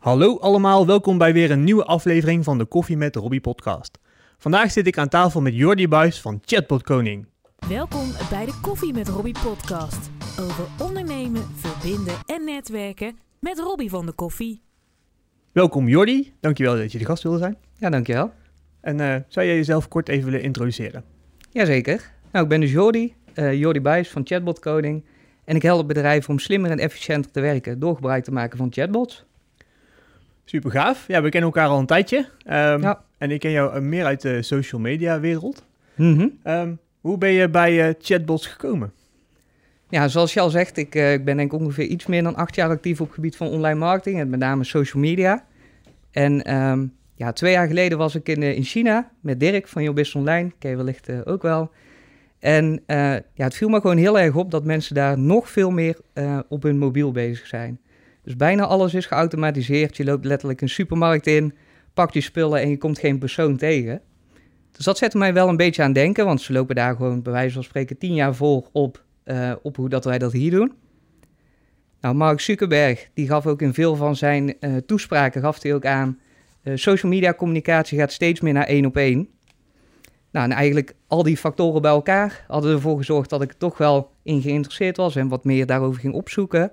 Hallo allemaal, welkom bij weer een nieuwe aflevering van de Koffie met Robbie podcast. Vandaag zit ik aan tafel met Jordi Buis van Chatbot Koning. Welkom bij de Koffie met Robbie podcast. Over ondernemen, verbinden en netwerken met Robbie van de Koffie. Welkom Jordi, dankjewel dat je de gast wilde zijn. Ja, dankjewel. En eh, zou jij jezelf kort even willen introduceren? Jazeker. Nou, ik ben dus Jordi, eh Jordi Buijs van Chatbot Coding. En ik help bedrijven om slimmer en efficiënter te werken door gebruik te maken van chatbots. Super gaaf. Ja, we kennen elkaar al een tijdje. Ehm, Ja. En ik ken jou eh, meer uit de social media wereld. Mhm. Ehm, hoe ben je bij eh, chatbots gekomen? Ja, zoals je al zegt, ik, eh, ik ben denk ik ongeveer iets meer dan acht jaar actief op het gebied van online marketing en met name social media. En ehm, ja, twee jaar geleden was ik in, in China met Dirk van Jobist Online, ken je wellicht ook wel. En eh, ja, het viel me gewoon heel erg op dat mensen daar nog veel meer eh, op hun mobiel bezig zijn. Dus bijna alles is geautomatiseerd. Je loopt letterlijk een supermarkt in, pakt je spullen en je komt geen persoon tegen. Dus dat zette mij wel een beetje aan denken, want ze lopen daar gewoon bij wijze van spreken tien jaar voor op, eh, op hoe dat wij dat hier doen. Nou, Mark Zuckerberg, die gaf ook in veel van zijn eh, toespraken, gaf hij ook aan, eh, social media communicatie gaat steeds meer naar één op één. Nou, en eigenlijk al die factoren bij elkaar hadden ervoor gezorgd dat ik er toch wel in geïnteresseerd was en wat meer daarover ging opzoeken.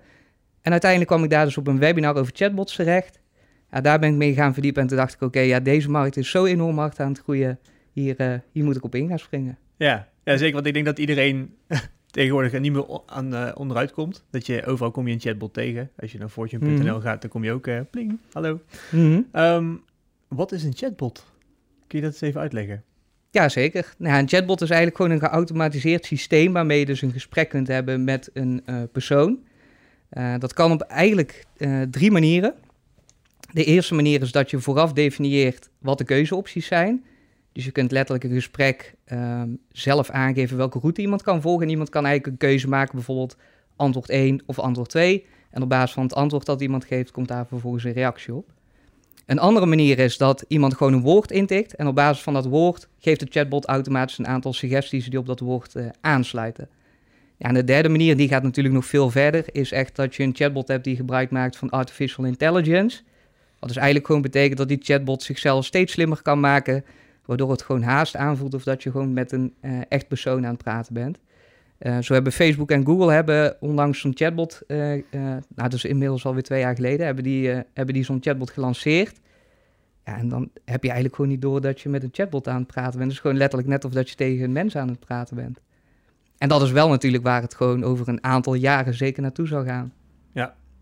En uiteindelijk kwam ik daar dus op een webinar over chatbots terecht. Ja, daar ben ik mee gaan verdiepen en toen dacht ik, oké, ja, deze markt is zo enorm hard aan het groeien. Hier, eh, hier moet ik op in gaan springen. Ja, ja, zeker. Want ik denk dat iedereen tegenwoordig er niet meer aan eh, onderuit komt. Dat je overal kom je een chatbot tegen. Als je naar fortune.nl Mhm. gaat, dan kom je ook eh, pling, hallo. Mhm. Ehm, wat is een chatbot? Kun je dat eens even uitleggen? Ja, zeker. Nou, een chatbot is eigenlijk gewoon een geautomatiseerd systeem waarmee je dus een gesprek kunt hebben met een persoon. Eh, dat kan op eigenlijk eh, drie manieren. De eerste manier is dat je vooraf definieert wat de keuzeopties zijn. Dus je kunt letterlijk een gesprek ehm, zelf aangeven welke route iemand kan volgen. En iemand kan eigenlijk een keuze maken, bijvoorbeeld antwoord 1 of antwoord 2. En op basis van het antwoord dat iemand geeft, komt daar vervolgens een reactie op. Een andere manier is dat iemand gewoon een woord intikt en op basis van dat woord geeft de chatbot automatisch een aantal suggesties die op dat woord eh, aansluiten. Ja, en de derde manier, die gaat natuurlijk nog veel verder, is echt dat je een chatbot hebt die gebruik maakt van artificial intelligence. Wat dus eigenlijk gewoon betekent dat die chatbot zichzelf steeds slimmer kan maken, waardoor het gewoon haast aanvoelt of dat je gewoon met een eh, echt persoon aan het praten bent. Eh, zo hebben Facebook en Google hebben onlangs zo'n chatbot, eh nou dus inmiddels alweer twee jaar geleden, hebben die, hebben die zo'n chatbot gelanceerd. Ja, en dan heb je eigenlijk gewoon niet door dat je met een chatbot aan het praten bent. Het is gewoon letterlijk net of dat je tegen een mens aan het praten bent. En dat is wel natuurlijk waar het gewoon over een aantal jaren zeker naartoe zal gaan.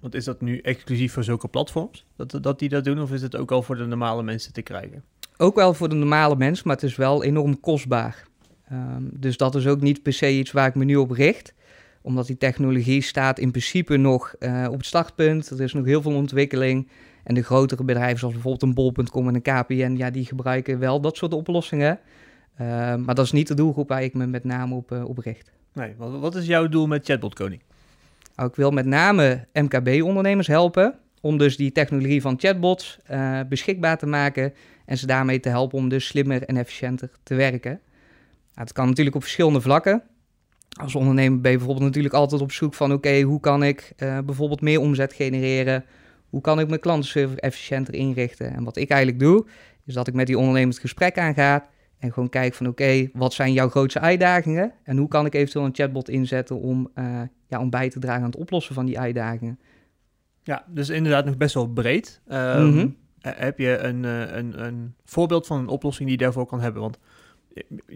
Want is dat nu exclusief voor zulke platforms? Dat, dat die dat doen? Of is het ook al voor de normale mensen te krijgen? Ook wel voor de normale mens, maar het is wel enorm kostbaar. Ehm, dus dat is ook niet per se iets waar ik me nu op richt. Omdat die technologie staat in principe nog eh, op het startpunt. Er is nog heel veel ontwikkeling. En de grotere bedrijven zoals bijvoorbeeld een bol.com en een KPN, ja, die gebruiken wel dat soort oplossingen. Ehm, maar dat is niet de doelgroep waar ik me met name op, eh, op richt. Nee, wat, wat is jouw doel met Chatbot Koning? Nou, ik wil met name MKB-ondernemers helpen om dus die technologie van chatbots eh, beschikbaar te maken en ze daarmee te helpen om dus slimmer en efficiënter te werken. Nou, het kan natuurlijk op verschillende vlakken. Als ondernemer ben je bijvoorbeeld natuurlijk altijd op zoek van oké, hoe kan ik eh, bijvoorbeeld meer omzet genereren? Hoe kan ik mijn klantenservice efficiënter inrichten? En wat ik eigenlijk doe, is dat ik met die ondernemer het gesprek aanga en gewoon kijk van oké, wat zijn jouw grootste uitdagingen? En hoe kan ik eventueel een chatbot inzetten om, eh, ja, om bij te dragen aan het oplossen van die uitdagingen? Ja, dus inderdaad nog best wel breed. Ehm, Mhm. Heb je een, eh, een, een voorbeeld van een oplossing die je daarvoor kan hebben? Want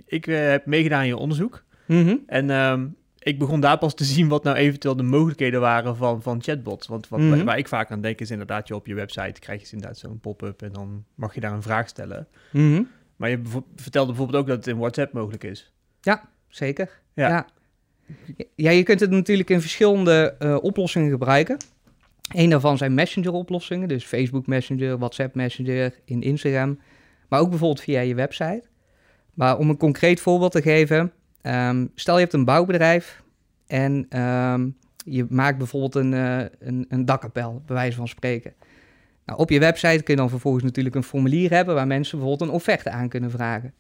ik, eh, heb meegedaan in je onderzoek. Mhm. En ehm, ik begon daar pas te zien wat nou eventueel de mogelijkheden waren van, van chatbots. Want wat, Mhm. waar ik vaak aan denk is inderdaad, je op je website krijg je inderdaad zo'n pop-up en dan mag je daar een vraag stellen. Mhm. Maar je vertelde bijvoorbeeld ook dat het in WhatsApp mogelijk is. Zeker. Ja. Ja. ja. je kunt het natuurlijk in verschillende eh, oplossingen gebruiken. Een daarvan zijn messenger-oplossingen, dus Facebook Messenger, WhatsApp Messenger, in Instagram, maar ook bijvoorbeeld via je website. Maar om een concreet voorbeeld te geven, ehm, stel je hebt een bouwbedrijf en ehm, je maakt bijvoorbeeld een, eh, een, een dakkapel, bij wijze van spreken. Nou, op je website kun je dan vervolgens natuurlijk een formulier hebben waar mensen bijvoorbeeld een offerte aan kunnen vragen.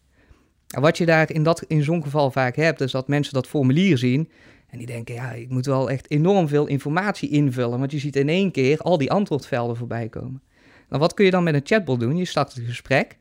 Nou, wat je daar in, dat, in zo'n geval vaak hebt, is dat mensen dat formulier zien en die denken, ja, ik moet wel echt enorm veel informatie invullen, want je ziet in één keer al die antwoordvelden voorbij komen. Nou, wat kun je dan met een chatbot doen? Je start het gesprek.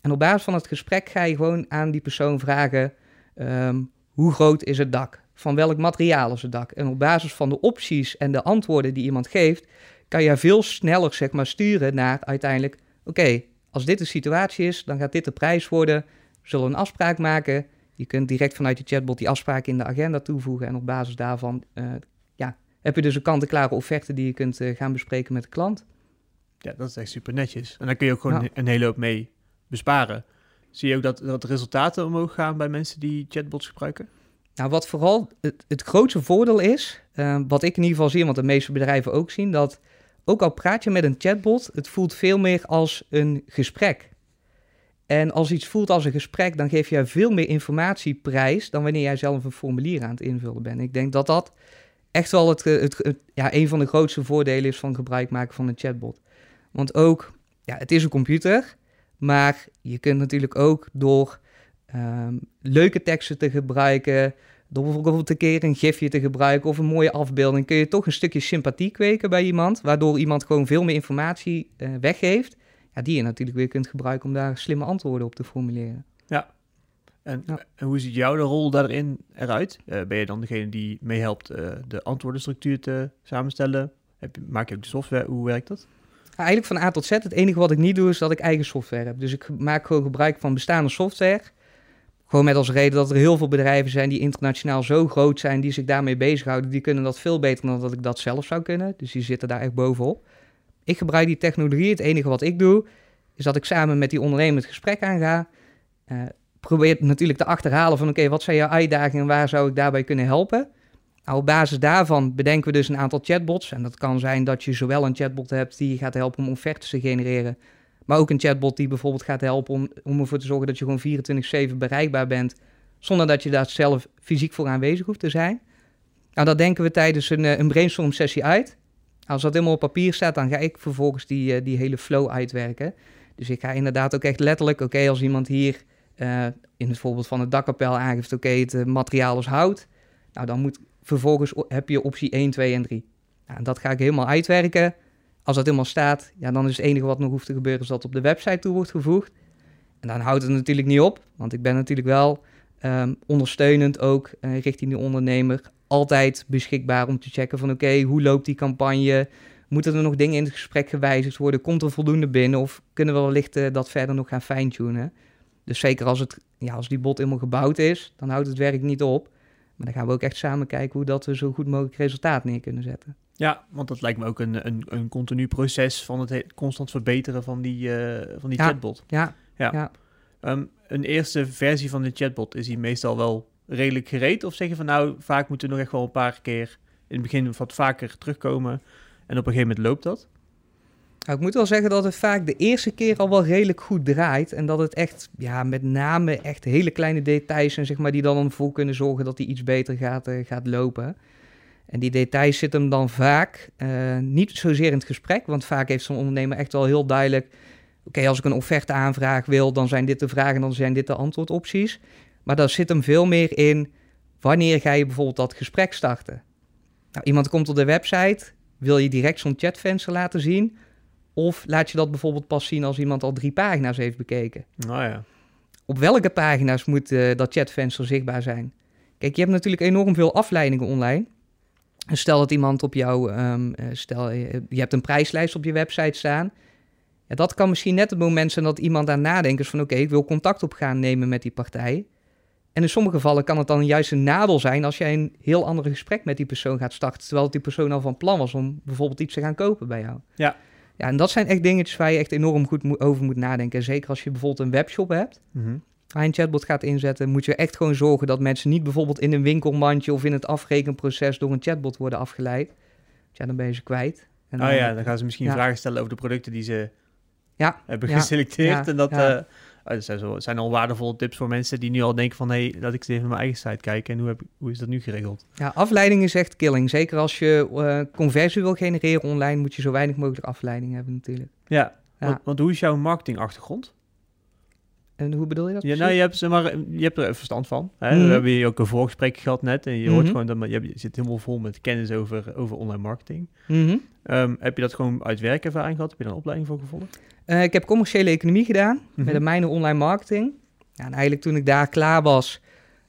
En op basis van het gesprek ga je gewoon aan die persoon vragen: ehm, hoe groot is het dak? Van welk materiaal is het dak? En op basis van de opties en de antwoorden die iemand geeft, kan je veel sneller zeg maar, sturen naar uiteindelijk: oké, als dit de situatie is, dan gaat dit de prijs worden. We zullen een afspraak maken. Je kunt direct vanuit je chatbot die afspraak in de agenda toevoegen. En op basis daarvan uh, ja, heb je dus een kant-en-klare offerte die je kunt uh, gaan bespreken met de klant. Ja, dat is echt super netjes. En dan kun je ook gewoon ja. een hele hoop mee besparen. Zie je ook dat, dat de resultaten omhoog gaan bij mensen die chatbots gebruiken? Nou, wat vooral het, het grootste voordeel is, uh, wat ik in ieder geval zie, want de meeste bedrijven ook zien, dat ook al praat je met een chatbot, het voelt veel meer als een gesprek. En als iets voelt als een gesprek, dan geef je veel meer informatie prijs dan wanneer jij zelf een formulier aan het invullen bent. Ik denk dat dat echt wel het, het, ja, een van de grootste voordelen is van gebruik maken van een chatbot. Want ook, ja, het is een computer, maar je kunt natuurlijk ook door um, leuke teksten te gebruiken, door bijvoorbeeld een keer een gifje te gebruiken of een mooie afbeelding, kun je toch een stukje sympathie kweken bij iemand, waardoor iemand gewoon veel meer informatie uh, weggeeft, ja, die je natuurlijk weer kunt gebruiken om daar slimme antwoorden op te formuleren. Ja. En, ja. en hoe ziet jouw rol daarin eruit? Uh, ben je dan degene die meehelpt uh, de antwoordenstructuur te samenstellen? Heb je, maak je ook de software? Hoe werkt dat? Eigenlijk van A tot Z. Het enige wat ik niet doe is dat ik eigen software heb. Dus ik maak gewoon gebruik van bestaande software. Gewoon met als reden dat er heel veel bedrijven zijn die internationaal zo groot zijn, die zich daarmee bezighouden. Die kunnen dat veel beter dan dat ik dat zelf zou kunnen. Dus die zitten daar echt bovenop. Ik gebruik die technologie. Het enige wat ik doe, is dat ik samen met die ondernemer het gesprek aanga. Uh, probeer natuurlijk te achterhalen van oké, wat zijn jouw uitdagingen en waar zou ik daarbij kunnen helpen? Op basis daarvan bedenken we dus een aantal chatbots. En dat kan zijn dat je zowel een chatbot hebt die gaat helpen om offertes te genereren, maar ook een chatbot die bijvoorbeeld gaat helpen om, om ervoor te zorgen dat je gewoon 24-7 bereikbaar bent, zonder dat je daar zelf fysiek voor aanwezig hoeft te zijn. Nou, dat denken we tijdens een, een brainstorm sessie uit. Als dat helemaal op papier staat, dan ga ik vervolgens die, die hele flow uitwerken. Dus ik ga inderdaad ook echt letterlijk, oké, als iemand hier uh, in het voorbeeld van het dakkapel aangeeft, oké, het materiaal is hout. Nou, dan moet vervolgens heb je optie 1, 2 en 3. Nou, dat ga ik helemaal uitwerken. Als dat helemaal staat, ja, dan is het enige wat nog hoeft te gebeuren, is dat op de website toe wordt gevoegd. En dan houdt het natuurlijk niet op, want ik ben natuurlijk wel um, ondersteunend ook uh, richting de ondernemer altijd beschikbaar om te checken van oké, hoe loopt die campagne? Moeten er nog dingen in het gesprek gewijzigd worden? Komt er voldoende binnen? Of kunnen we wellicht uh, dat verder nog gaan fine-tunen? Dus zeker als, het, ja, als die bot helemaal gebouwd is, dan houdt het werk niet op. Maar dan gaan we ook echt samen kijken hoe dat we zo goed mogelijk resultaat neer kunnen zetten. Ja, want dat lijkt me ook een, een, een continu proces van het constant verbeteren van die, uh, van die ja, chatbot. Ja, ja. ja. Um, een eerste versie van de chatbot, is die meestal wel redelijk gereed? Of zeg je van nou, vaak moeten we nog echt wel een paar keer in het begin wat vaker terugkomen en op een gegeven moment loopt dat? Nou, ik moet wel zeggen dat het vaak de eerste keer al wel redelijk goed draait. En dat het echt, ja, met name echt hele kleine details zijn, zeg maar, die dan ervoor kunnen zorgen dat die iets beter gaat, uh, gaat lopen. En die details zitten hem dan vaak uh, niet zozeer in het gesprek, want vaak heeft zo'n ondernemer echt wel heel duidelijk: oké, als ik een offerte aanvraag wil, dan zijn dit de vragen en dan zijn dit de antwoordopties. Maar daar zit hem veel meer in wanneer ga je bijvoorbeeld dat gesprek starten. Nou, iemand komt op de website, wil je direct zo'n chatvenster laten zien? Of laat je dat bijvoorbeeld pas zien als iemand al drie pagina's heeft bekeken? Nou ja. Op welke pagina's moet uh, dat chatvenster zichtbaar zijn? Kijk, je hebt natuurlijk enorm veel afleidingen online. En stel dat iemand op jou, um, stel je, je hebt een prijslijst op je website staan. Ja, dat kan misschien net het moment zijn dat iemand aan nadenkt is van oké, okay, ik wil contact op gaan nemen met die partij. En in sommige gevallen kan het dan juist een nadeel zijn als jij een heel ander gesprek met die persoon gaat starten, terwijl die persoon al van plan was om bijvoorbeeld iets te gaan kopen bij jou. Ja. Ja, en dat zijn echt dingetjes waar je echt enorm goed mo over moet nadenken. Zeker als je bijvoorbeeld een webshop hebt, mm -hmm. waar je een chatbot gaat inzetten, moet je echt gewoon zorgen dat mensen niet bijvoorbeeld in een winkelmandje of in het afrekenproces door een chatbot worden afgeleid. Ja, dan ben je ze kwijt. En oh ja, dan gaan ze misschien ja. vragen stellen over de producten die ze ja. hebben geselecteerd. En dat, Ja. Eh, oh, dat zijn, zo, zijn al waardevolle tips voor mensen die nu al denken van... hé, hey, laat ik eens even naar mijn eigen site kijken en hoe, heb, hoe is dat nu geregeld? ja, afleiding is echt killing. Zeker als je eh, conversie wil genereren online, moet je zo weinig mogelijk afleiding hebben natuurlijk. Ja, Ja. Want, want hoe is jouw marketingachtergrond? En hoe bedoel je dat? Ja, nou, je hebt, zeg maar, je hebt er verstand van. Hè? Mhm. We hebben hier ook een voorgesprek gehad net. En je hoort Mhm. gewoon dat je, hebt- je zit helemaal vol met kennis over, over online marketing. Mhm. Ehm, heb je dat gewoon uit werkervaring gehad? Heb je daar een opleiding voor gevolgd? Eh, ik heb commerciële economie gedaan Mhm. met een minor online marketing. Ja, en eigenlijk toen ik daar klaar was,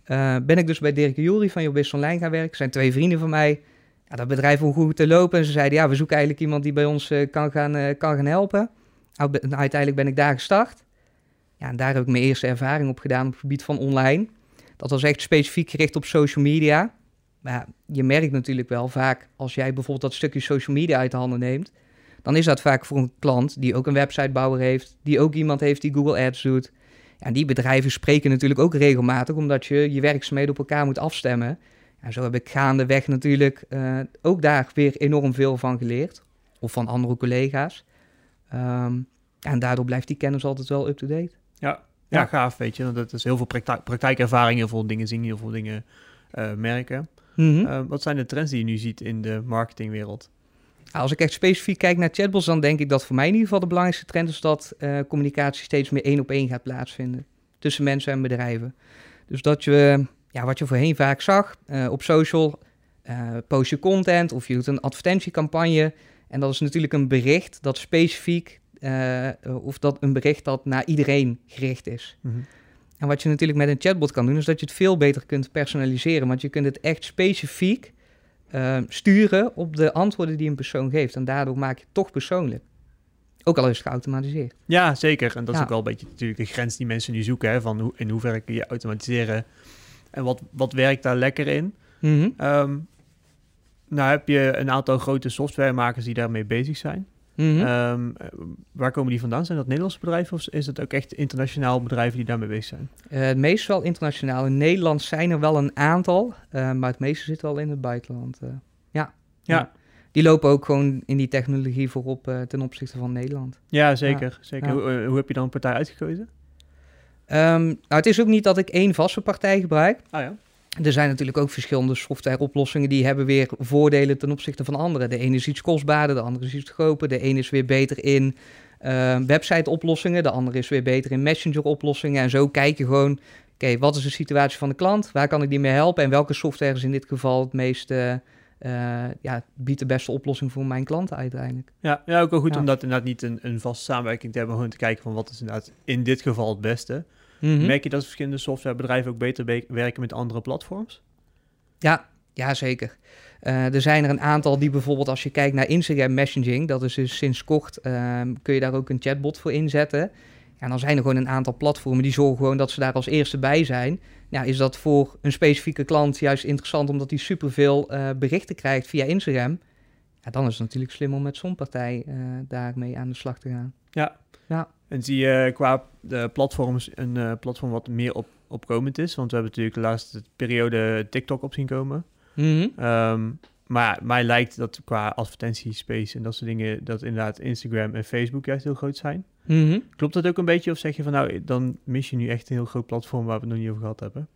eh, ben ik dus bij Dirk Jury van Jobist Online gaan werken. Zijn twee vrienden van mij. Ja, dat bedrijf begon goed te lopen en ze zeiden, ja, we zoeken eigenlijk iemand die bij ons eh, kan, gaan, kan gaan helpen. Nou, be- uiteindelijk ben ik daar gestart. Ja, daar heb ik mijn eerste ervaring op gedaan op het gebied van online. Dat was echt specifiek gericht op social media. Maar je merkt natuurlijk wel vaak, als jij bijvoorbeeld dat stukje social media uit de handen neemt, dan is dat vaak voor een klant die ook een websitebouwer heeft, die ook iemand heeft die Google Ads doet. En die bedrijven spreken natuurlijk ook regelmatig, omdat je je werkzaamheden op elkaar moet afstemmen. En zo heb ik gaandeweg natuurlijk eh, ook daar weer enorm veel van geleerd. Of van andere collega's. Ehm, en daardoor blijft die kennis altijd wel up-to-date. Ja. Ja, Ja. gaaf, weet je. Want dat is heel veel praktijk, praktijkervaring, heel veel dingen zien, heel veel dingen eh, merken. Mhm. Eh, wat zijn de trends die je nu ziet in de marketingwereld? Nou, Als ik echt specifiek kijk naar chatbots, dan denk ik dat voor mij in ieder geval de belangrijkste trend is dat eh, communicatie steeds meer één op één gaat plaatsvinden tussen mensen en bedrijven. Dus dat je, ja, wat je voorheen vaak zag eh, op social, eh, post je content of je doet een advertentiecampagne. En dat is natuurlijk een bericht dat specifiek, eh, of dat een bericht dat naar iedereen gericht is. Mhm. En wat je natuurlijk met een chatbot kan doen, is dat je het veel beter kunt personaliseren. Want je kunt het echt specifiek eh, sturen op de antwoorden die een persoon geeft. En daardoor maak je het toch persoonlijk. Ook al is het geautomatiseerd. Ja, zeker. En dat is ook wel een beetje natuurlijk de grens die mensen nu zoeken. Hè, van hoe, in hoeverre kun je automatiseren en wat, wat werkt daar lekker in. Ehm, nou heb je een aantal grote softwaremakers die daarmee bezig zijn. Mhm. Ehm, eh, waar komen die vandaan? Zijn dat Nederlandse bedrijven of is het ook echt internationaal bedrijven die daarmee bezig zijn? Eh, het meest wel internationaal. In Nederland zijn er wel een aantal, eh, maar het meeste zit wel in het buitenland. eh. ja. Ja. Die lopen ook gewoon in die technologie voorop eh, ten opzichte van Nederland. Ja, zeker. zeker. Ja. Hoe, eh, hoe heb je dan een partij uitgekozen? Ehm, nou, het is ook niet dat ik één vaste partij gebruik. Ah ja. Er zijn natuurlijk ook verschillende softwareoplossingen die hebben weer voordelen ten opzichte van andere. De ene is iets kostbaarder, de andere is iets goedkoper. De ene is weer beter in eh, website-oplossingen, de andere is weer beter in messenger-oplossingen. En zo kijk je gewoon, oké, wat is de situatie van de klant? Waar kan ik die mee helpen? En welke software is in dit geval het meest, eh, ja, biedt de beste oplossing voor mijn klanten uiteindelijk? Ja, ja, ook wel goed Ja. om dat inderdaad niet een, een vaste samenwerking te hebben, gewoon te kijken van wat is inderdaad in dit geval het beste. Mhm. Merk je dat verschillende softwarebedrijven ook beter be- werken met andere platforms? Ja, ja zeker. Eh, er zijn er een aantal die bijvoorbeeld als je kijkt naar Instagram messaging, dat is dus sinds kort, ehm, kun je daar ook een chatbot voor inzetten. Ja, en dan zijn er gewoon een aantal platformen die zorgen gewoon dat ze daar als eerste bij zijn. Ja, is dat voor een specifieke klant juist interessant omdat hij superveel eh berichten krijgt via Instagram? Ja, dan is het natuurlijk slim om met zo'n partij eh, daarmee aan de slag te gaan. Ja. Ja. En zie je qua de platforms een eh, platform wat meer op, opkomend is? Want we hebben natuurlijk de laatste periode TikTok op zien komen. Mhm. Ehm, maar mij lijkt dat qua advertentiespace en dat soort dingen, dat inderdaad Instagram en Facebook juist heel groot zijn. Mhm. Klopt dat ook een beetje? Of zeg je van nou, dan mis je nu echt een heel groot platform waar we het nog niet over gehad hebben?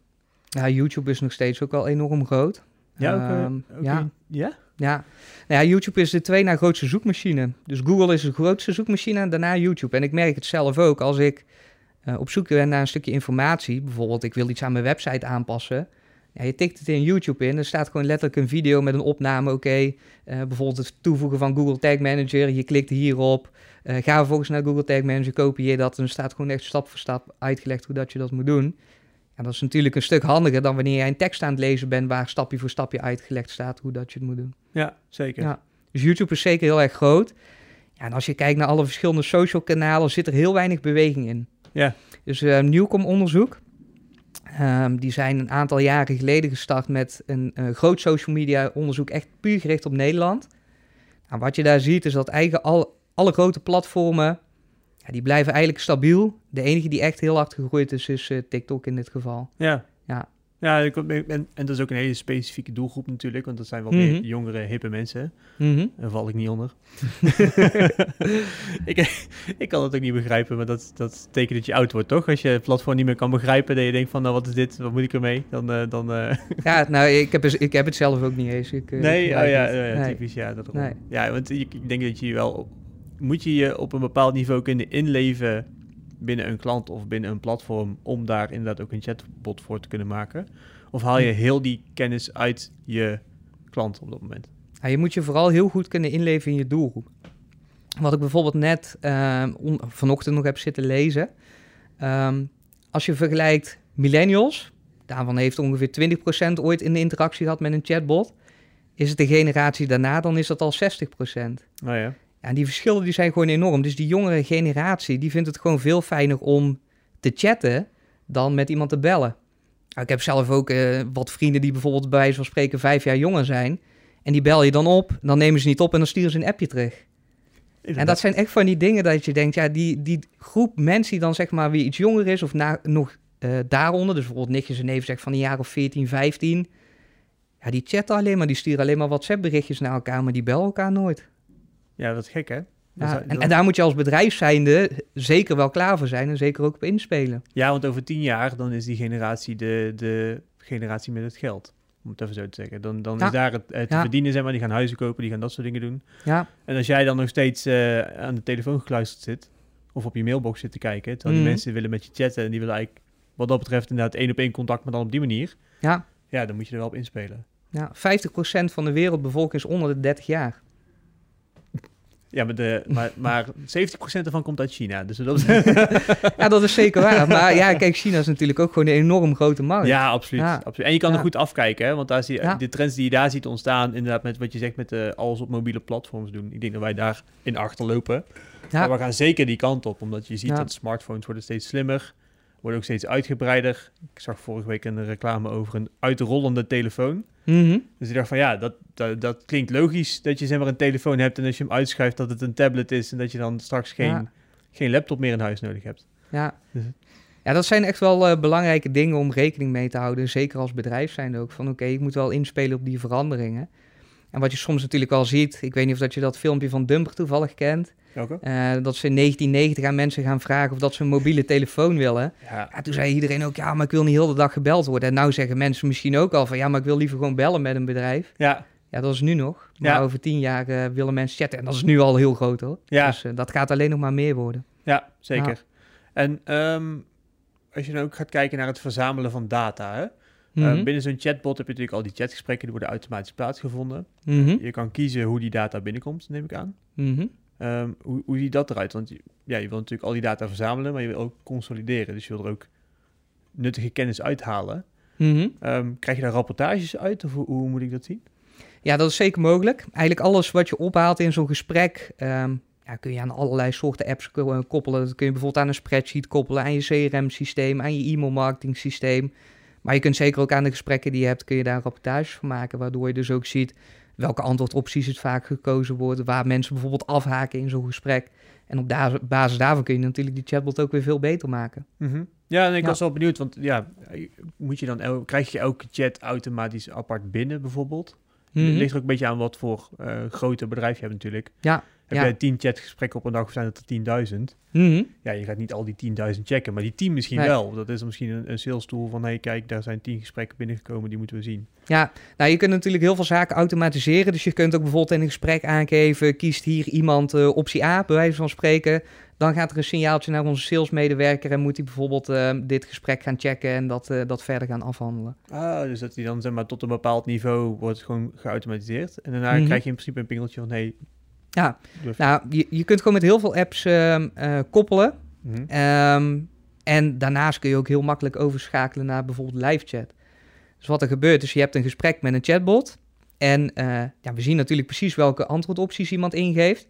Ja, YouTube is nog steeds ook al enorm groot. Ja, ook, eh, Ehm, ook ja. in- ja? Ja. Nou ja, YouTube is de twee na grootste zoekmachine. Dus Google is de grootste zoekmachine en daarna YouTube. En ik merk het zelf ook als ik eh, op zoek ben naar een stukje informatie. Bijvoorbeeld, ik wil iets aan mijn website aanpassen. Ja, je tikt het in YouTube in. Er staat gewoon letterlijk een video met een opname. Oké, eh, bijvoorbeeld het toevoegen van Google Tag Manager. Je klikt hierop. Eh, ga vervolgens naar Google Tag Manager, kopieer dat. En er staat gewoon echt stap voor stap uitgelegd hoe dat je dat moet doen. Dat is natuurlijk een stuk handiger dan wanneer jij een tekst aan het lezen bent... waar stapje voor stapje uitgelegd staat hoe dat je het moet doen. Ja, zeker. Ja. Dus YouTube is zeker heel erg groot. Ja, en als je kijkt naar alle verschillende social kanalen, zit er heel weinig beweging in. Ja. Dus eh Nieuwkom onderzoek. ehm, die zijn een aantal jaren geleden gestart met een eh, groot social media onderzoek, echt puur gericht op Nederland. Nou, wat je daar ziet is dat eigenlijk al, alle grote platformen, ja, die blijven eigenlijk stabiel. De enige die echt heel hard gegroeid is, is eh, TikTok in dit geval. Ja. Ja. Ja, ik- en, en dat is ook een hele specifieke doelgroep natuurlijk, want dat zijn wel Mhm. meer jongere, hippe mensen. Daar val ik niet onder. ik, ik kan het ook niet begrijpen, maar dat, dat betekent dat je oud wordt, toch? Als je het platform niet meer kan begrijpen, dat je denkt van, nou, wat is dit? Wat moet ik ermee? Dan, eh, dan eh, Ja, nou, ik heb, ik heb het zelf ook niet eens. Ik, nee, ik oh ja, ja, Nee. typisch, ja. Dat Nee. Ja, want ik denk dat je je wel... Moet je je op een bepaald niveau kunnen inleven binnen een klant of binnen een platform om daar inderdaad ook een chatbot voor te kunnen maken? Of haal je heel die kennis uit je klant op dat moment? Ja, je moet je vooral heel goed kunnen inleven in je doelgroep. Wat ik bijvoorbeeld net on- vanochtend nog heb zitten lezen. Ehm, als je vergelijkt millennials, daarvan heeft ongeveer 20% ooit een interactie gehad met een chatbot. Is het de generatie daarna, dan is dat al 60%. Nou ja. Ja, en die verschillen die zijn gewoon enorm. Dus die jongere generatie, die vindt het gewoon veel fijner om te chatten dan met iemand te bellen. Nou, ik heb zelf ook eh, wat vrienden die bijvoorbeeld bij wijze van spreken vijf jaar jonger zijn. En die bel je dan op, dan nemen ze niet op en dan sturen ze een appje terug. En dat zijn echt van die dingen dat je denkt, ja, die, die groep mensen die dan zeg maar weer iets jonger is of na, nog eh, daaronder, dus bijvoorbeeld nichtjes en neven zeg van een jaar of 14, 15. Ja, die chatten alleen maar, die sturen alleen maar WhatsApp berichtjes naar elkaar, maar die bellen elkaar nooit. Ja, dat is gek, hè? Ja, en, en daar moet je als bedrijf zijnde zeker wel klaar voor zijn en zeker ook op inspelen. Ja, want over tien jaar dan is die generatie de, de generatie met het geld. Om het even zo te zeggen. Dan, dan Ja. is daar het, het te Ja. verdienen, zeg maar. Die gaan huizen kopen, die gaan dat soort dingen doen. Ja, En als jij dan nog steeds eh, aan de telefoon gekluisterd zit, of op je mailbox zit te kijken, terwijl die Mhm. mensen willen met je chatten en die willen eigenlijk, wat dat betreft, inderdaad één op één contact, maar dan op die manier. ja, Ja, dan moet je er wel op inspelen. ja. 50% van de wereldbevolking is onder de 30 jaar. Ja, maar, de, maar, maar 70% ervan komt uit China. Dus dat Ja, dat is zeker waar. Maar ja, kijk, China is natuurlijk ook gewoon een enorm grote markt. Ja, absoluut, Ja. absoluut. En je kan er goed afkijken, hè? want daar zie je, de trends die je daar ziet ontstaan, inderdaad met wat je zegt met de alles op mobiele platforms doen. Ik denk dat wij daar in achterlopen. Ja. Maar we gaan zeker die kant op, omdat je ziet dat smartphones worden steeds slimmer, worden ook steeds uitgebreider. Ik zag vorige week een reclame over een uitrollende telefoon. Mhm. Dus ik dacht van ja, dat, dat, dat klinkt logisch dat je zeg maar een telefoon hebt en als je hem uitschuift dat het een tablet is en dat je dan straks geen, Ja. geen laptop meer in huis nodig hebt. Ja. Dus- ja, dat zijn echt wel eh, belangrijke dingen om rekening mee te houden. Zeker als bedrijf zijn ook. Van oké, ik moet wel inspelen op die veranderingen. En wat je soms natuurlijk al ziet, ik weet niet of dat je dat filmpje van Dumper toevallig kent. Eh, dat ze in 1990 aan mensen gaan vragen of dat ze een mobiele telefoon willen. Ja, Ja, toen zei iedereen ook, ja, maar ik wil niet heel de dag gebeld worden. En nou zeggen mensen misschien ook al van, ja, maar ik wil liever gewoon bellen met een bedrijf. ja, Ja, dat is nu nog. Maar Ja. over tien jaar eh, willen mensen chatten. En dat is nu al heel groot hoor. ja. Dus eh, dat gaat alleen nog maar meer worden. Ja, zeker. En ehm, als je dan ook gaat kijken naar het verzamelen van data, hè? Eh, Mhm. binnen zo'n chatbot heb je natuurlijk al die chatgesprekken, die worden automatisch plaatsgevonden. Mhm. Je kan kiezen hoe die data binnenkomt, neem ik aan. Mhm. Ehm, hoe, hoe ziet dat eruit? Want je- ja, je wil natuurlijk al die data verzamelen, maar je wil ook consolideren. Dus je wil er ook nuttige kennis uithalen. Ehm, krijg je daar rapportages uit of hoe, hoe moet ik dat zien? Ja, dat is zeker mogelijk. Eigenlijk alles wat je ophaalt in zo'n gesprek, ehm, ja, kun je aan allerlei soorten apps eh, koppelen. Dat kun je bijvoorbeeld aan een spreadsheet koppelen, aan je CRM-systeem, aan je e-mail-marketing systeem. Maar je kunt zeker ook aan de gesprekken die je hebt, kun je daar rapportages van maken, waardoor je dus ook ziet welke antwoordopties het vaak gekozen wordt, waar mensen bijvoorbeeld afhaken in zo'n gesprek. En op da- basis daarvan kun je natuurlijk die chatbot ook weer veel beter maken. Ja, en ik Ja. was wel benieuwd, want ja, moet je dan krijg je elke chat automatisch apart binnen bijvoorbeeld? Mhm. Het ligt er ook een beetje aan wat voor eh grote bedrijf je hebt natuurlijk. Ja, Heb ja. jij tien chatgesprekken op een dag of zijn het er 10.000? Mhm. Ja, je gaat niet al die 10.000 checken, maar die 10 misschien Nee. wel. Dat is dan misschien een, een sales tool van, hey, kijk, daar zijn 10 gesprekken binnengekomen, die moeten we zien. Ja, nou je kunt natuurlijk heel veel zaken automatiseren. Dus je kunt ook bijvoorbeeld in een gesprek aangeven, kiest hier iemand eh, optie A, bij wijze van spreken. Dan gaat er een signaaltje naar onze salesmedewerker en moet hij bijvoorbeeld eh, dit gesprek gaan checken en dat, eh, dat verder gaan afhandelen. Ah, dus dat die dan zeg maar tot een bepaald niveau wordt gewoon geautomatiseerd. En daarna Mhm. krijg je in principe een pingeltje van, hey, Ja, even. nou je, je kunt gewoon met heel veel apps ehm, eh, koppelen. Mhm. Ehm, en daarnaast kun je ook heel makkelijk overschakelen naar bijvoorbeeld live chat. Dus wat er gebeurt is, je hebt een gesprek met een chatbot. En eh, ja, we zien natuurlijk precies welke antwoordopties iemand ingeeft.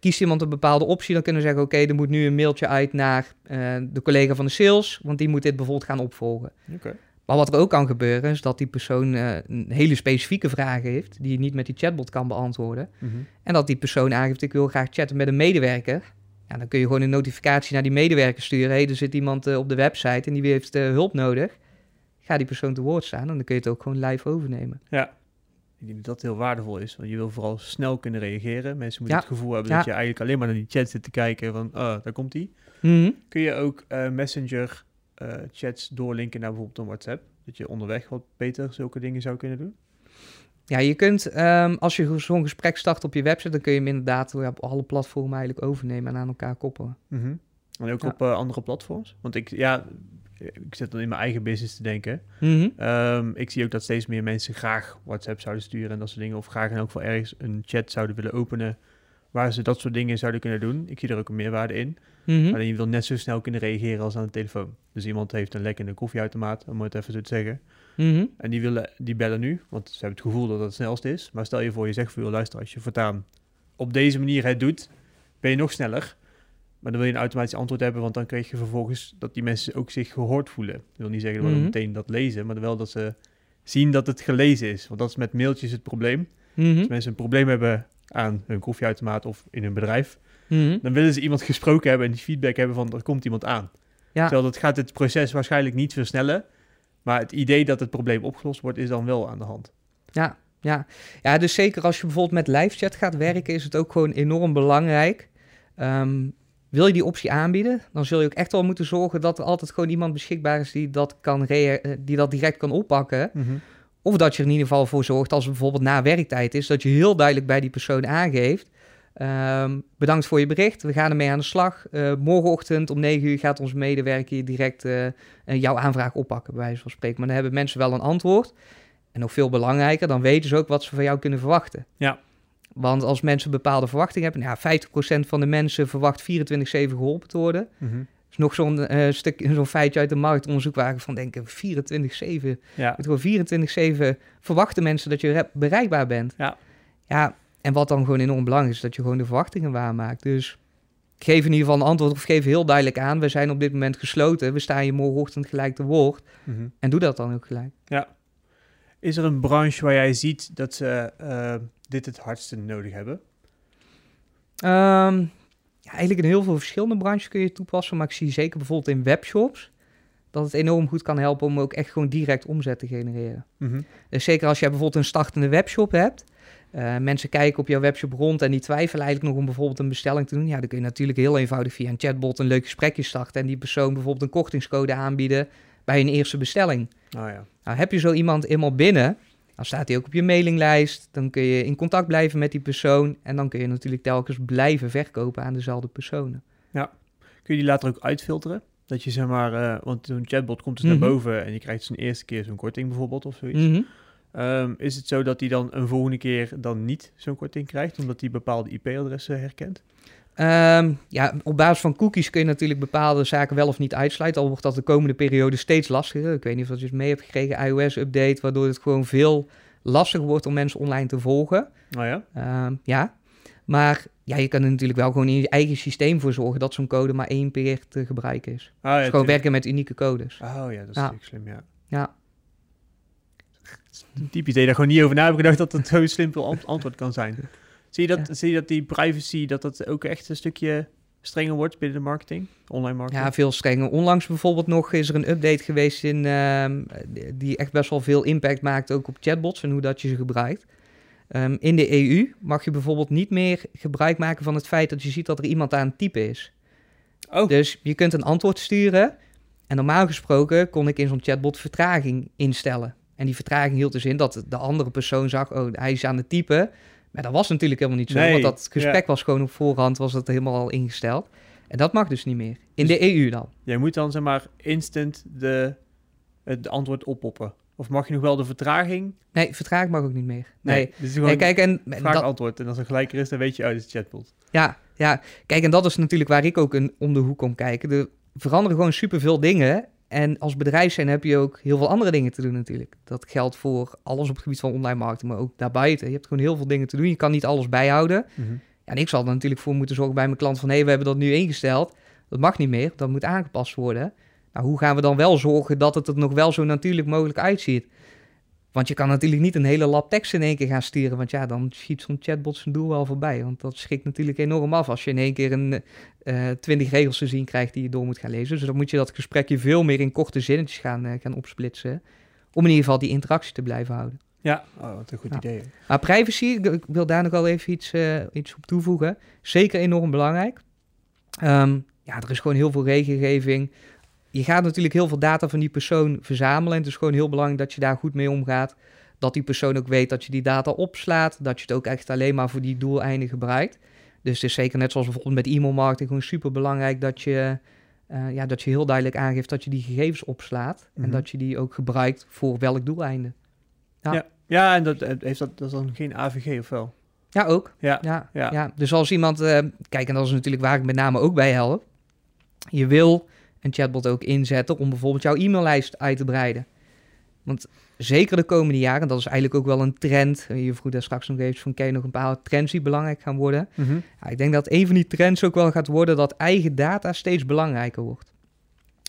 Kiest iemand een bepaalde optie, dan kunnen we zeggen... oké, er moet nu een mailtje uit naar eh, de collega van de sales... want die moet dit bijvoorbeeld gaan opvolgen. Oké. Maar wat er ook kan gebeuren, is dat die persoon eh, een hele specifieke vraag heeft... die je niet met die chatbot kan beantwoorden. Mhm. En dat die persoon aangeeft, ik wil graag chatten met een medewerker. Ja, dan kun je gewoon een notificatie naar die medewerker sturen. Hé, hey, er zit iemand eh, op de website en die heeft eh, hulp nodig. Ga die persoon te woord staan en dan kun je het ook gewoon live overnemen. Ja. Ik denk dat dat heel waardevol is, want je wil vooral snel kunnen reageren. Mensen moeten Ja. het gevoel hebben Ja. dat je eigenlijk alleen maar naar die chat zit te kijken van, oh, daar komt die. Mhm. Kun je ook Messenger eh, chats doorlinken naar bijvoorbeeld een WhatsApp? Dat je onderweg wat beter zulke dingen zou kunnen doen? Ja, je kunt, ehm, als je zo'n gesprek start op je website, dan kun je hem inderdaad op alle platformen eigenlijk overnemen en aan elkaar koppelen. Mhm. En ook Ja. op eh, andere platforms. Want ik, ja, ik zit dan in mijn eigen business te denken. Mhm. Ehm, ik zie ook dat steeds meer mensen graag WhatsApp zouden sturen en dat soort dingen. Of graag in elk geval ergens een chat zouden willen openen waar ze dat soort dingen zouden kunnen doen. Ik zie er ook een meerwaarde in. Mhm. Alleen je wil net zo snel kunnen reageren als aan de telefoon. Dus iemand heeft een lek in de koffieautomaat, om het even zo te zeggen. Mhm. En die, willen, die bellen nu, want ze hebben het gevoel dat het het snelst is. Maar stel je voor, je zegt voor je luister, als je voortaan op deze manier het doet, ben je nog sneller. Maar dan wil je een automatisch antwoord hebben, want dan krijg je vervolgens dat die mensen ook zich gehoord voelen. Ik wil niet zeggen dat we Mhm. meteen dat lezen, maar wel dat ze zien dat het gelezen is. Want dat is met mailtjes het probleem. Als mensen een probleem hebben aan hun koffieautomaat of in hun bedrijf, Mhm. dan willen ze iemand gesproken hebben en die feedback hebben van er komt iemand aan. Ja. Terwijl dat gaat het proces waarschijnlijk niet versnellen. Maar het idee dat het probleem opgelost wordt, is dan wel aan de hand. Ja, ja. ja, dus zeker als je bijvoorbeeld met live chat gaat werken, is het ook gewoon enorm belangrijk. Ehm, wil je die optie aanbieden, dan zul je ook echt wel moeten zorgen dat er altijd gewoon iemand beschikbaar is die dat, kan die dat direct kan oppakken. Of dat je er in ieder geval voor zorgt, als het bijvoorbeeld na werktijd is, dat je heel duidelijk bij die persoon aangeeft. Ehm, bedankt voor je bericht, we gaan ermee aan de slag. Eh, morgenochtend om 9 uur gaat onze medewerker direct eh, jouw aanvraag oppakken, bij wijze van spreken. Maar dan hebben mensen wel een antwoord. En nog veel belangrijker, dan weten ze ook wat ze van jou kunnen verwachten. Ja. Want als mensen bepaalde verwachtingen hebben, nou, ja, 50% van de mensen verwacht 24-7 geholpen te worden. Mhm. is nog zo'n eh, stuk, zo'n feitje uit de marktonderzoek waar ik van denk, 24-7 Ja. met gewoon 24-7 verwachten mensen dat je re- bereikbaar bent. Ja. Ja, en wat dan gewoon enorm belangrijk is, dat je gewoon de verwachtingen waarmaakt. Dus geef in ieder geval een antwoord of geef heel duidelijk aan. We zijn op dit moment gesloten. We staan je morgenochtend gelijk te woord. Mhm. En doe dat dan ook gelijk. Is er een branche waar jij ziet dat ze eh, dit het hardste nodig hebben? Ehm, ja, eigenlijk in heel veel verschillende branches kun je toepassen. Maar ik zie zeker bijvoorbeeld in webshops dat het enorm goed kan helpen om ook echt gewoon direct omzet te genereren. Mhm. Dus zeker als jij bijvoorbeeld een startende webshop hebt. Eh, mensen kijken op jouw webshop rond en die twijfelen eigenlijk nog om bijvoorbeeld een bestelling te doen. Ja, dan kun je natuurlijk heel eenvoudig via een chatbot een leuk gesprekje starten. En die persoon bijvoorbeeld een kortingscode aanbieden bij een eerste bestelling. Oh ja. Nou, heb je zo iemand eenmaal binnen, dan staat hij ook op je mailinglijst. Dan kun je in contact blijven met die persoon. En dan kun je natuurlijk telkens blijven verkopen aan dezelfde personen. Kun je die later ook uitfilteren? Dat je zeg maar, eh, want zo'n chatbot komt dus Mhm. naar boven en je krijgt zijn eerste keer zo'n korting bijvoorbeeld of zoiets. Mhm. Ehm, is het zo dat hij dan een volgende keer dan niet zo'n korting krijgt, omdat hij bepaalde IP-adressen herkent? Ehm, ja, op basis van cookies kun je natuurlijk bepaalde zaken wel of niet uitsluiten. Al wordt dat de komende periode steeds lastiger. Ik weet niet of dat je het mee hebt gekregen, iOS-update, waardoor het gewoon veel lastiger wordt om mensen online te volgen. Oh ja? Ehm, ja, maar ja, je kan er natuurlijk wel gewoon in je eigen systeem voor zorgen dat zo'n code maar één keer te gebruiken is. Ah, ja Dus gewoon werken met unieke codes. Oh ja, dat is natuurlijk slim, ja. Ja. Een typisch idee daar gewoon niet over na heb gedacht dat het zo'n simpel ant- antwoord kan zijn. Zie je, dat, zie je dat die privacy, dat dat ook echt een stukje strenger wordt binnen de marketing, online marketing? Ja, veel strenger. Onlangs bijvoorbeeld nog is er een update geweest in, ehm, die echt best wel veel impact maakt ook op chatbots en hoe dat je ze gebruikt. Ehm, in de EU mag je bijvoorbeeld niet meer gebruik maken van het feit dat je ziet dat er iemand aan het typen is. Oh. Dus je kunt een antwoord sturen en normaal gesproken kon ik in zo'n chatbot vertraging instellen. En die vertraging hield dus in dat de andere persoon zag, oh, hij is aan het typen. Maar dat was natuurlijk helemaal niet zo, Nee, want dat gesprek ja. was gewoon op voorhand, was dat helemaal al ingesteld. En dat mag dus niet meer. In de EU dan. Jij moet dan zeg maar instant de, het antwoord oppoppen. Of mag je nog wel de vertraging? Nee, vertraging mag ook niet meer. Nee. dit is gewoon Nee, kijk, en vraag dat, antwoord. En als er gelijk er is, dan weet je uit het is chatbot. ja, ja, kijk, en dat is natuurlijk waar ik ook een, om de hoek kom kijken. Er veranderen gewoon superveel dingen. En als bedrijf zijn heb je ook heel veel andere dingen te doen natuurlijk. Dat geldt voor alles op het gebied van online marketing, maar ook daarbuiten. Je hebt gewoon heel veel dingen te doen. Je kan niet alles bijhouden. Ja, en ik zal er natuurlijk voor moeten zorgen bij mijn klant van... hé, hey, we hebben dat nu ingesteld. Dat mag niet meer, dat moet aangepast worden. Nou, hoe gaan we dan wel zorgen dat het er nog wel zo natuurlijk mogelijk uitziet? Want je kan natuurlijk niet een hele lab tekst in één keer gaan sturen... want ja, dan schiet zo'n chatbot zijn doel wel voorbij. Want dat schrikt natuurlijk enorm af als je in één keer een eh, twintig regels te zien krijgt... die je door moet gaan lezen. Dus dan moet je dat gesprekje veel meer in korte zinnetjes gaan, eh, gaan opsplitsen... om in ieder geval die interactie te blijven houden. Ja, oh, wat een goed Ja. idee. Maar privacy, ik ik wil daar nog wel even iets, eh, iets op toevoegen. Zeker enorm belangrijk. Ehm, ja, er is gewoon heel veel regelgeving. Je gaat natuurlijk heel veel data van die persoon verzamelen. En het is gewoon heel belangrijk dat je daar goed mee omgaat. Dat die persoon ook weet dat je die data opslaat. Dat je het ook echt alleen maar voor die doeleinden gebruikt. Dus het is zeker net zoals bijvoorbeeld met e-mailmarketing gewoon super belangrijk dat je, eh, ja, dat je heel duidelijk aangeeft dat je die gegevens opslaat. Mhm. En dat je die ook gebruikt voor welk doeleinde. Ja. Ja. ja, en dat, eh, heeft dat, dat is dan geen AVG of wel? Ja, ook. Ja, Ja, ja. ja. Dus als iemand, eh, kijk, en dat is natuurlijk waar ik met name ook bij help. Je wil een chatbot ook inzetten om bijvoorbeeld jouw e-maillijst uit te breiden. Want zeker de komende jaren, dat is eigenlijk ook wel een trend. Je vroeg daar straks nog even van, ken je nog een bepaalde trends die belangrijk gaan worden? Mhm. Ja, ik denk dat een van die trends ook wel gaat worden dat eigen data steeds belangrijker wordt.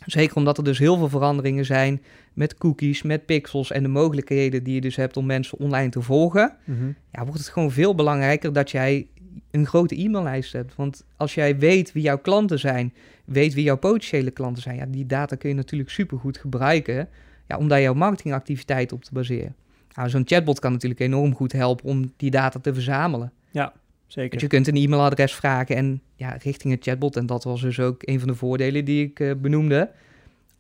Zeker omdat er dus heel veel veranderingen zijn met cookies, met pixels en de mogelijkheden die je dus hebt om mensen online te volgen Mhm. ja, wordt het gewoon veel belangrijker dat jij een grote e-maillijst hebt. Want als jij weet wie jouw klanten zijn, weet wie jouw potentiële klanten zijn, ja, die data kun je natuurlijk supergoed gebruiken ja, om daar jouw marketingactiviteit op te baseren. Nou, Zo'n chatbot kan natuurlijk enorm goed helpen om die data te verzamelen. Zeker. Want je kunt een e-mailadres vragen en ja, richting een chatbot, en dat was dus ook een van de voordelen die ik eh, benoemde.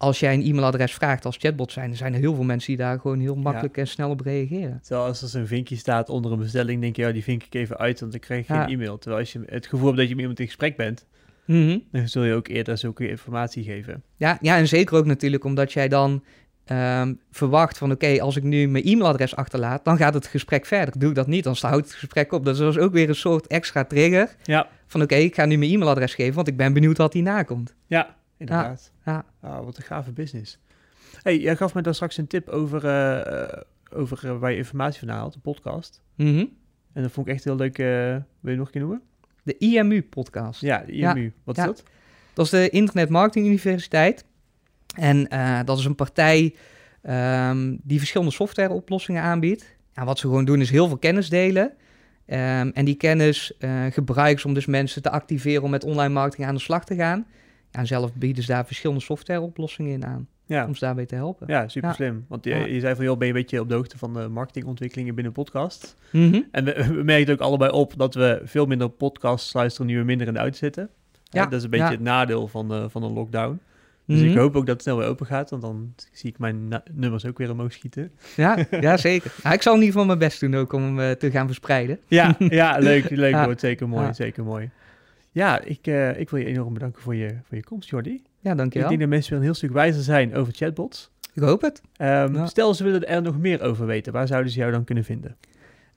Als jij een e-mailadres vraagt als chatbot zijn, dan zijn er heel veel mensen die daar gewoon heel makkelijk en snel op reageren. Terwijl als er zo'n vinkje staat onder een bestelling, denk je, ja, die vink ik even uit, want dan krijg je Ja. geen e-mail. Terwijl als je het gevoel hebt dat je met iemand in gesprek bent, Mhm. dan zul je ook eerder zulke informatie geven. Ja, ja, en zeker ook natuurlijk omdat jij dan ehm, verwacht van... oké, als ik nu mijn e-mailadres achterlaat... dan gaat het gesprek verder. Doe ik dat niet, dan houdt het gesprek op. Dus dat is ook weer een soort extra trigger... Ja, van oké, ik ga nu mijn e-mailadres geven... want ik ben benieuwd wat hierna komt. ja, inderdaad. Ja. Ah, wat een gave business. hey, jij gaf me daar straks een tip over, eh, over eh, waar je informatie vandaan haalt, een podcast. Mhm. En dat vond ik echt heel leuk. eh, wil je nog een keer noemen? De IMU-podcast. Ja, de IMU. Wat is Ja. dat? Dat is de Internet Marketing Universiteit. En dat is een partij ehm, die verschillende softwareoplossingen aanbiedt. Ja, wat ze gewoon doen is heel veel kennis delen. Ehm, en die kennis eh gebruiken ze om dus mensen te activeren om met online marketing aan de slag te gaan. En zelf bieden ze daar verschillende softwareoplossingen in aan Ja, om ze daarbij te helpen. ja super Ja. slim. Want je, je zei van, joh, ben je een beetje op de hoogte van de marketingontwikkelingen binnen podcast? Mhm. En we, we merken ook allebei op dat we veel minder podcasts luisteren nu we minder in de uit zitten. Ja, dat is een beetje het nadeel van de, van een lockdown. Dus Mhm. ik hoop ook dat het snel weer open gaat, want dan zie ik mijn nummers ook weer omhoog schieten. ja, ja, zeker. Nou, ik zal in ieder geval mijn best doen ook om hem eh, te gaan verspreiden. Ja, ja leuk, leuk wordt zeker mooi, zeker mooi. Ja, ik, eh, ik wil je enorm bedanken voor je, voor je komst, Jordi. Ja, Ik dankjewel. denk dat mensen weer een heel stuk wijzer zijn over chatbots. Ik hoop het. Ehm, Ja. Stel, ze willen er nog meer over weten. Waar zouden ze jou dan kunnen vinden?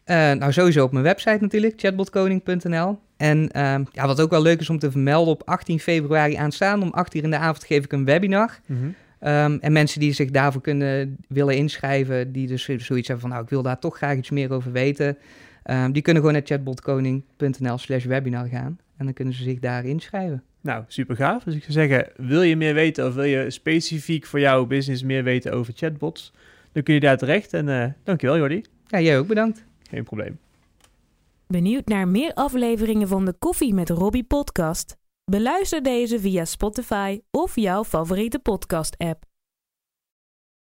Eh, nou, sowieso op mijn website natuurlijk, chatbotkoning.nl. En ehm, ja, wat ook wel leuk is om te vermelden, op 18 februari aanstaan om 8 uur in de avond geef ik een webinar. Ehm, en mensen die zich daarvoor kunnen willen inschrijven, die dus zoiets hebben van, nou, ik wil daar toch graag iets meer over weten, ehm, die kunnen gewoon naar chatbotkoning.nl slash webinar gaan. En dan kunnen ze zich daar inschrijven. Nou, super gaaf. Dus ik zou zeggen, wil je meer weten of wil je specifiek voor jouw business meer weten over chatbots? Dan kun je daar terecht. En eh dankjewel, Jordi. Ja, jij ook bedankt. Geen probleem. Benieuwd naar meer afleveringen van de Koffie met Robbie podcast? Beluister deze via Spotify of jouw favoriete podcast-app.